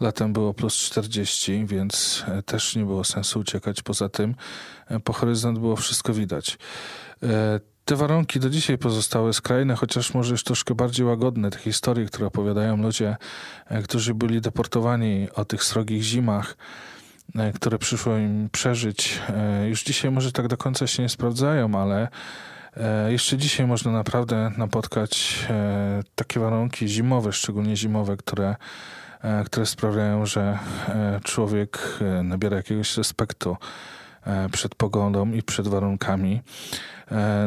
Latem było plus 40, więc e, też nie było sensu uciekać. Poza tym e, po horyzont było wszystko widać. E, te warunki do dzisiaj pozostały skrajne, chociaż może już troszkę bardziej łagodne. Te historie, które opowiadają ludzie, którzy byli deportowani o tych srogich zimach, które przyszło im przeżyć, już dzisiaj może tak do końca się nie sprawdzają, ale jeszcze dzisiaj można naprawdę napotkać takie warunki zimowe, szczególnie zimowe, które E, które sprawiają, że e, człowiek e, nabiera jakiegoś respektu przed pogodą i przed warunkami.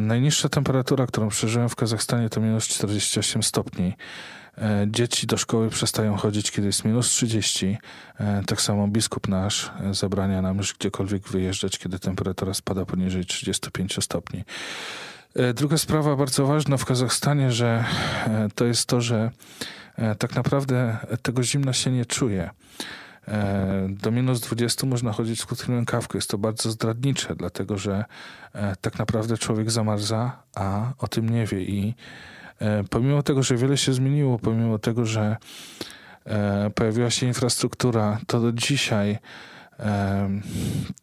Najniższa temperatura, którą przeżyłem w Kazachstanie to minus 48 stopni. Dzieci do szkoły przestają chodzić, kiedy jest minus 30. Tak samo biskup nasz zabrania nam już gdziekolwiek wyjeżdżać, kiedy temperatura spada poniżej 35 stopni. Druga sprawa bardzo ważna w Kazachstanie, że to jest to, że E, tak naprawdę tego zimna się nie czuje. E, do minus 20 można chodzić w krótkim rękawku. Jest to bardzo zdradnicze, dlatego że e, tak naprawdę człowiek zamarza, a o tym nie wie. I pomimo tego, że wiele się zmieniło, pomimo tego, że pojawiła się infrastruktura, to do dzisiaj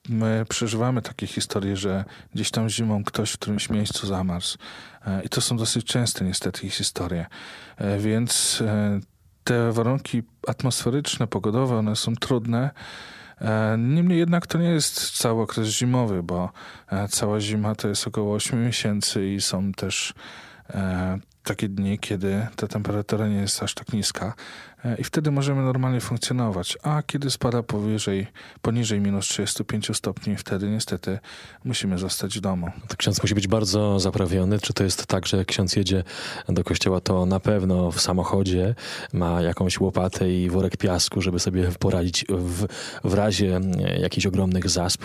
my przeżywamy takie historie, że gdzieś tam zimą ktoś w którymś miejscu zamarzł. E, I to są dosyć częste niestety historie. E, więc e, te warunki atmosferyczne, pogodowe, one są trudne. Niemniej jednak to nie jest cały okres zimowy, bo cała zima to jest około 8 miesięcy i są też takie dni, kiedy ta temperatura nie jest aż tak niska e, i wtedy możemy normalnie funkcjonować. A kiedy spada powyżej, poniżej minus 35 stopni, wtedy niestety musimy zostać w domu. To ksiądz musi być bardzo zaprawiony. Czy to jest tak, że jak ksiądz jedzie do kościoła, to na pewno w samochodzie ma jakąś łopatę i worek piasku, żeby sobie poradzić w, w razie jakichś ogromnych zasp?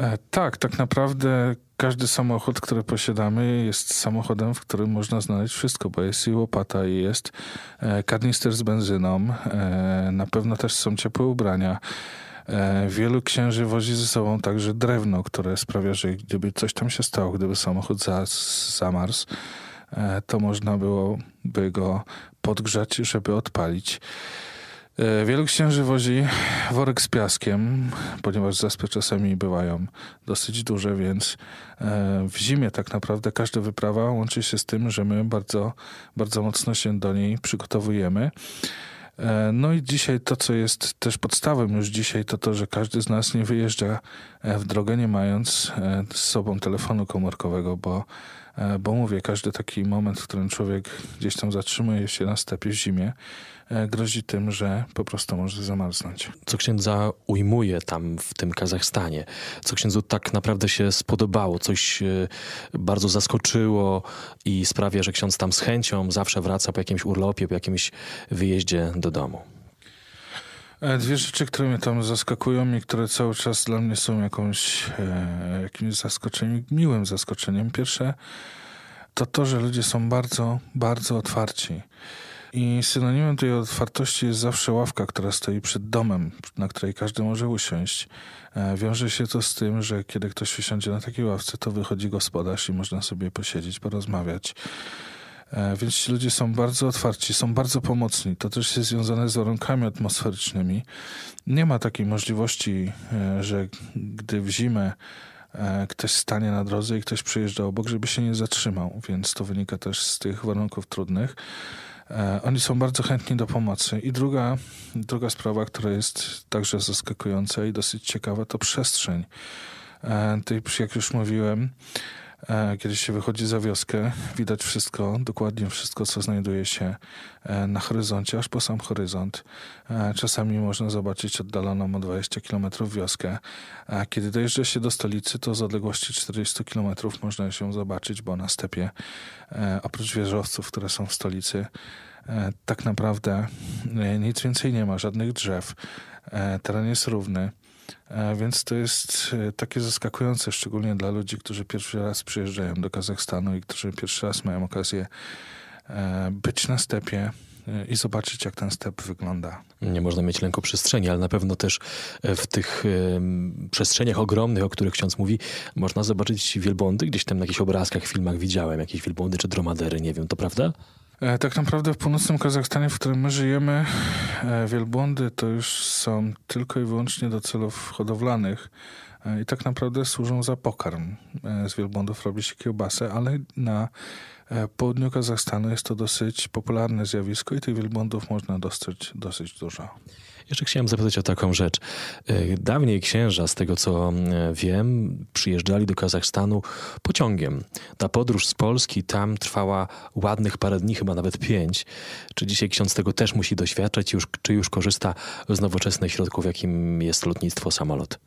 E, tak, tak naprawdę każdy samochód, który posiadamy, jest samochodem, w którym można znaleźć wszystko, bo jest i łopata, i jest e, kanister z benzyną, e, na pewno też są ciepłe ubrania. Wielu księży wozi ze sobą także drewno, które sprawia, że gdyby coś tam się stało, gdyby samochód zamarzł, to można byłoby go podgrzać, żeby odpalić. E, wielu księży wozi worek z piaskiem, ponieważ zaspy czasami bywają dosyć duże, więc e, w zimie tak naprawdę każda wyprawa łączy się z tym, że my bardzo, bardzo mocno się do niej przygotowujemy. E, no i dzisiaj to, co jest też podstawą już dzisiaj, to to, że każdy z nas nie wyjeżdża w drogę nie mając z sobą telefonu komórkowego, bo, bo mówię, każdy taki moment, w którym człowiek gdzieś tam zatrzymuje się na stepie w zimie, E, grozi tym, że po prostu może zamarznąć. Co księdza ujmuje tam w tym Kazachstanie? Co księdzu tak naprawdę się spodobało? Coś e, bardzo zaskoczyło i sprawia, że ksiądz tam z chęcią zawsze wraca po jakimś urlopie, po jakimś wyjeździe do domu? E, dwie rzeczy, które mnie tam zaskakują i które cały czas dla mnie są jakąś, e, jakimś zaskoczeniem, miłym zaskoczeniem. Pierwsze to to, że ludzie są bardzo, bardzo otwarci. I synonimem tej otwartości jest zawsze ławka, która stoi przed domem, na której każdy może usiąść. E, wiąże się to z tym, że kiedy ktoś usiądzie na takiej ławce, to wychodzi gospodarz i można sobie posiedzieć, porozmawiać. E, więc ci ludzie są bardzo otwarci, są bardzo pomocni. To też jest związane z warunkami atmosferycznymi. Nie ma takiej możliwości, e, że gdy w zimę ktoś stanie na drodze i ktoś przyjeżdża obok, żeby się nie zatrzymał, więc to wynika też z tych warunków trudnych. E, oni są bardzo chętni do pomocy. I druga, druga sprawa, która jest także zaskakująca i dosyć ciekawa, to przestrzeń. E, jak już mówiłem, E, kiedy się wychodzi za wioskę, widać wszystko, dokładnie wszystko, co znajduje się e, na horyzoncie, aż po sam horyzont. E, czasami można zobaczyć oddaloną o 20 km wioskę. Kiedy dojeżdża się do stolicy, to z odległości 40 km można się zobaczyć, bo na stepie, oprócz wieżowców, które są w stolicy, tak naprawdę nic więcej nie ma, żadnych drzew. Teren jest równy. E, więc to jest e, takie zaskakujące, szczególnie dla ludzi, którzy pierwszy raz przyjeżdżają do Kazachstanu i którzy pierwszy raz mają okazję e, być na stepie i zobaczyć, jak ten step wygląda. Nie można mieć lęku przestrzeni, ale na pewno też w tych przestrzeniach ogromnych, o których ksiądz mówi, można zobaczyć wielbłądy. Gdzieś tam na jakichś obrazkach, filmach widziałem jakieś wielbłądy czy dromadery, nie wiem, to prawda? E, tak naprawdę w północnym Kazachstanie, w którym my żyjemy, e, wielbłądy to już są tylko i wyłącznie do celów hodowlanych e, i tak naprawdę służą za pokarm. Z wielbłądów robi się kiełbasę, ale na południu Kazachstanu jest to dosyć popularne zjawisko i tych wielbłądów można dostrzec dosyć dużo. Jeszcze chciałem zapytać o taką rzecz. E, dawniej księża, z tego co e, wiem, przyjeżdżali do Kazachstanu pociągiem. Ta podróż z Polski tam trwała ładnych parę dni, chyba nawet pięć. Czy dzisiaj ksiądz tego też musi doświadczać, już, czy już korzysta z nowoczesnych środków, jakim jest lotnictwo, samolot?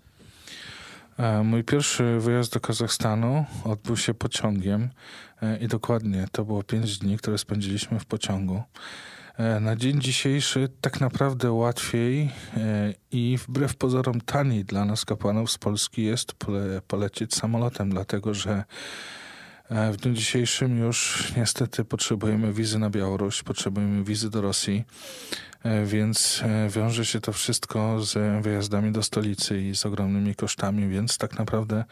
E, mój pierwszy wyjazd do Kazachstanu odbył się pociągiem i dokładnie to było pięć dni, które spędziliśmy w pociągu. E, na dzień dzisiejszy tak naprawdę łatwiej e, i wbrew pozorom taniej dla nas kapłanów z Polski jest polecieć samolotem, dlatego że e, w dniu dzisiejszym już niestety potrzebujemy wizy na Białoruś, potrzebujemy wizy do Rosji, więc wiąże się to wszystko z wyjazdami do stolicy i z ogromnymi kosztami, więc tak naprawdę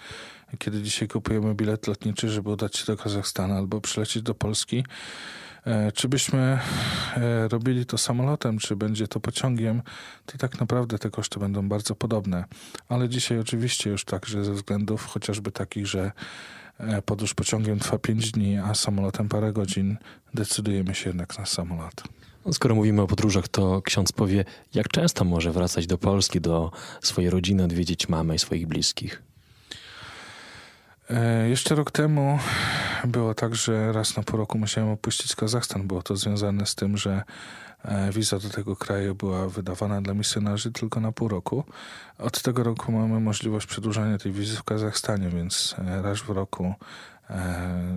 kiedy dzisiaj kupujemy bilet lotniczy, żeby udać się do Kazachstanu albo przylecieć do Polski, czy byśmy e, robili to samolotem, czy będzie to pociągiem, to tak naprawdę te koszty będą bardzo podobne. Ale dzisiaj oczywiście już także ze względów chociażby takich, że e, podróż pociągiem trwa 5 dni, a samolotem parę godzin, decydujemy się jednak na samolot. No, skoro mówimy o podróżach, to ksiądz powie, jak często może wracać do Polski, do swojej rodziny, odwiedzić mamę i swoich bliskich? E, jeszcze rok temu było tak, że raz na pół roku musiałem opuścić Kazachstan. Było to związane z tym, że e, wiza do tego kraju była wydawana dla misjonarzy tylko na pół roku. Od tego roku mamy możliwość przedłużania tej wizy w Kazachstanie, więc e, raz w roku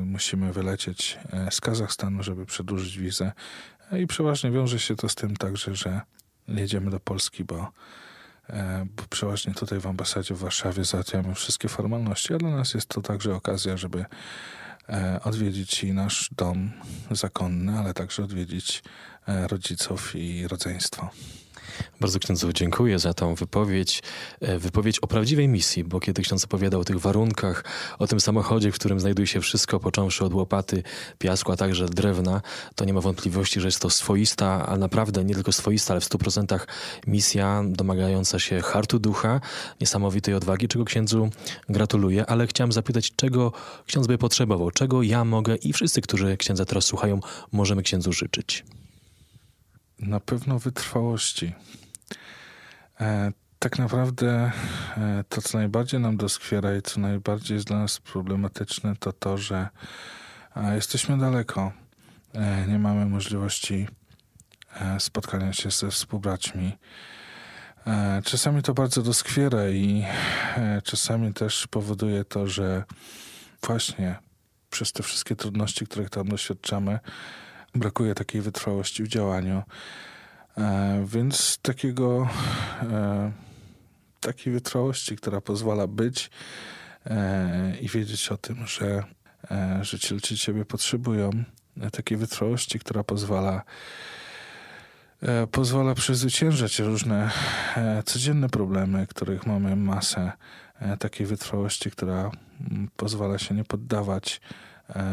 musimy wylecieć z Kazachstanu, żeby przedłużyć wizę. I przeważnie wiąże się to z tym także, że jedziemy do Polski, bo bo przeważnie tutaj w ambasadzie w Warszawie załatwiamy wszystkie formalności, a dla nas jest to także okazja, żeby e, odwiedzić i nasz dom zakonny, ale także odwiedzić e, rodziców i rodzeństwo. Bardzo księdzu dziękuję za tą wypowiedź. E, wypowiedź o prawdziwej misji, bo kiedy ksiądz opowiadał o tych warunkach, o tym samochodzie, w którym znajduje się wszystko, począwszy od łopaty, piasku, a także drewna, to nie ma wątpliwości, że jest to swoista, a naprawdę nie tylko swoista, ale w stu procentach misja domagająca się hartu ducha, niesamowitej odwagi, czego księdzu gratuluję, ale chciałem zapytać, czego ksiądz by potrzebował, czego ja mogę i wszyscy, którzy księdza teraz słuchają, możemy księdzu życzyć. Na pewno wytrwałości. E, tak naprawdę e, to, co najbardziej nam doskwiera i co najbardziej jest dla nas problematyczne, to to, że e, jesteśmy daleko. E, nie mamy możliwości e, spotkania się ze współbraćmi. E, czasami to bardzo doskwiera i czasami też powoduje to, że właśnie przez te wszystkie trudności, których tam doświadczamy, brakuje takiej wytrwałości w działaniu. E, więc takiego, e, takiej wytrwałości, która pozwala być e, i wiedzieć o tym, że, e, że ci ludzie ciebie potrzebują. E, takiej wytrwałości, która pozwala e, pozwala przezwyciężać różne codzienne problemy, których mamy masę. Takiej wytrwałości, która mm, pozwala się nie poddawać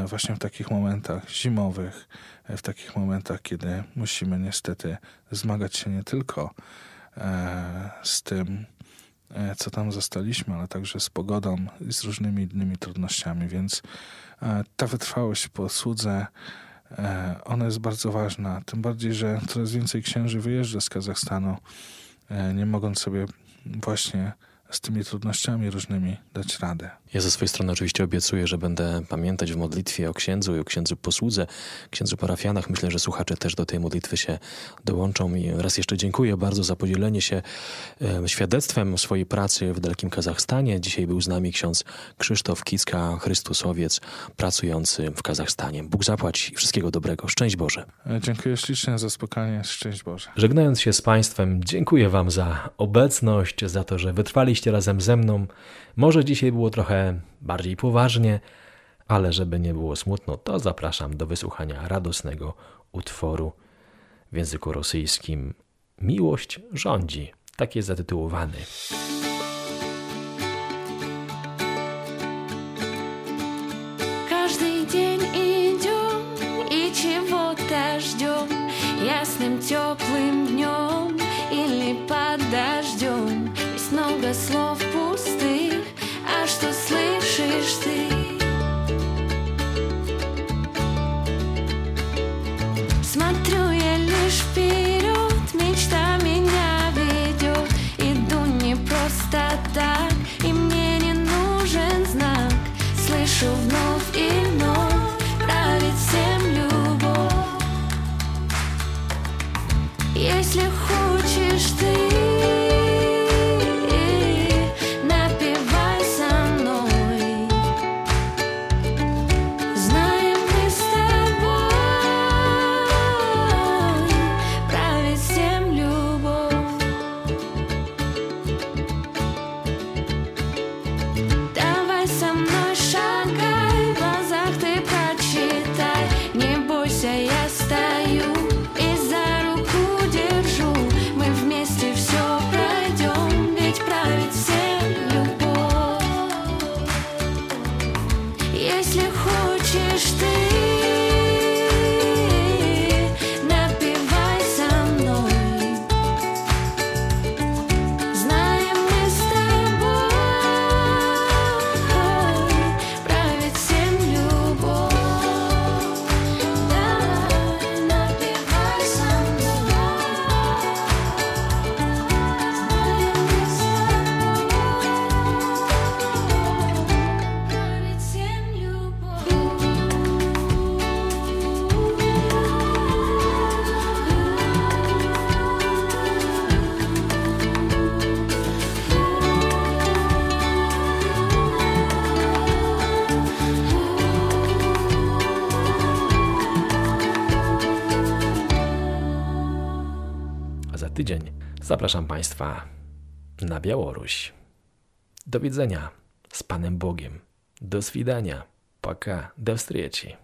właśnie w takich momentach zimowych, e, w takich momentach, kiedy musimy niestety zmagać się nie tylko e, z tym, co tam zostaliśmy, ale także z pogodą i z różnymi innymi trudnościami, więc ta wytrwałość po słudze ona jest bardzo ważna, tym bardziej, że coraz więcej księży wyjeżdża z Kazachstanu, nie mogąc sobie właśnie z tymi trudnościami różnymi dać radę. Ja ze swojej strony oczywiście obiecuję, że będę pamiętać w modlitwie o księdzu i o księdzu posłudze, księdzu parafianach. Myślę, że słuchacze też do tej modlitwy się dołączą. I raz jeszcze dziękuję bardzo za podzielenie się świadectwem swojej pracy w dalekim Kazachstanie. Dzisiaj był z nami ksiądz Krzysztof Kicka, Chrystusowiec, pracujący w Kazachstanie. Bóg zapłać i wszystkiego dobrego. Szczęść Boże. E, Dziękuję ślicznie za spotkanie. Szczęść Boże. Żegnając się z Państwem, dziękuję Wam za obecność, za to, że wytrwaliście razem ze mną. Może dzisiaj było trochę bardziej poważnie, ale żeby nie było smutno, to zapraszam do wysłuchania radosnego utworu w języku rosyjskim Miłość rządzi. Tak jest zatytułowany. Państwa na Białoruś. Do widzenia z Panem Bogiem. Do swidania. Пока. До встречи.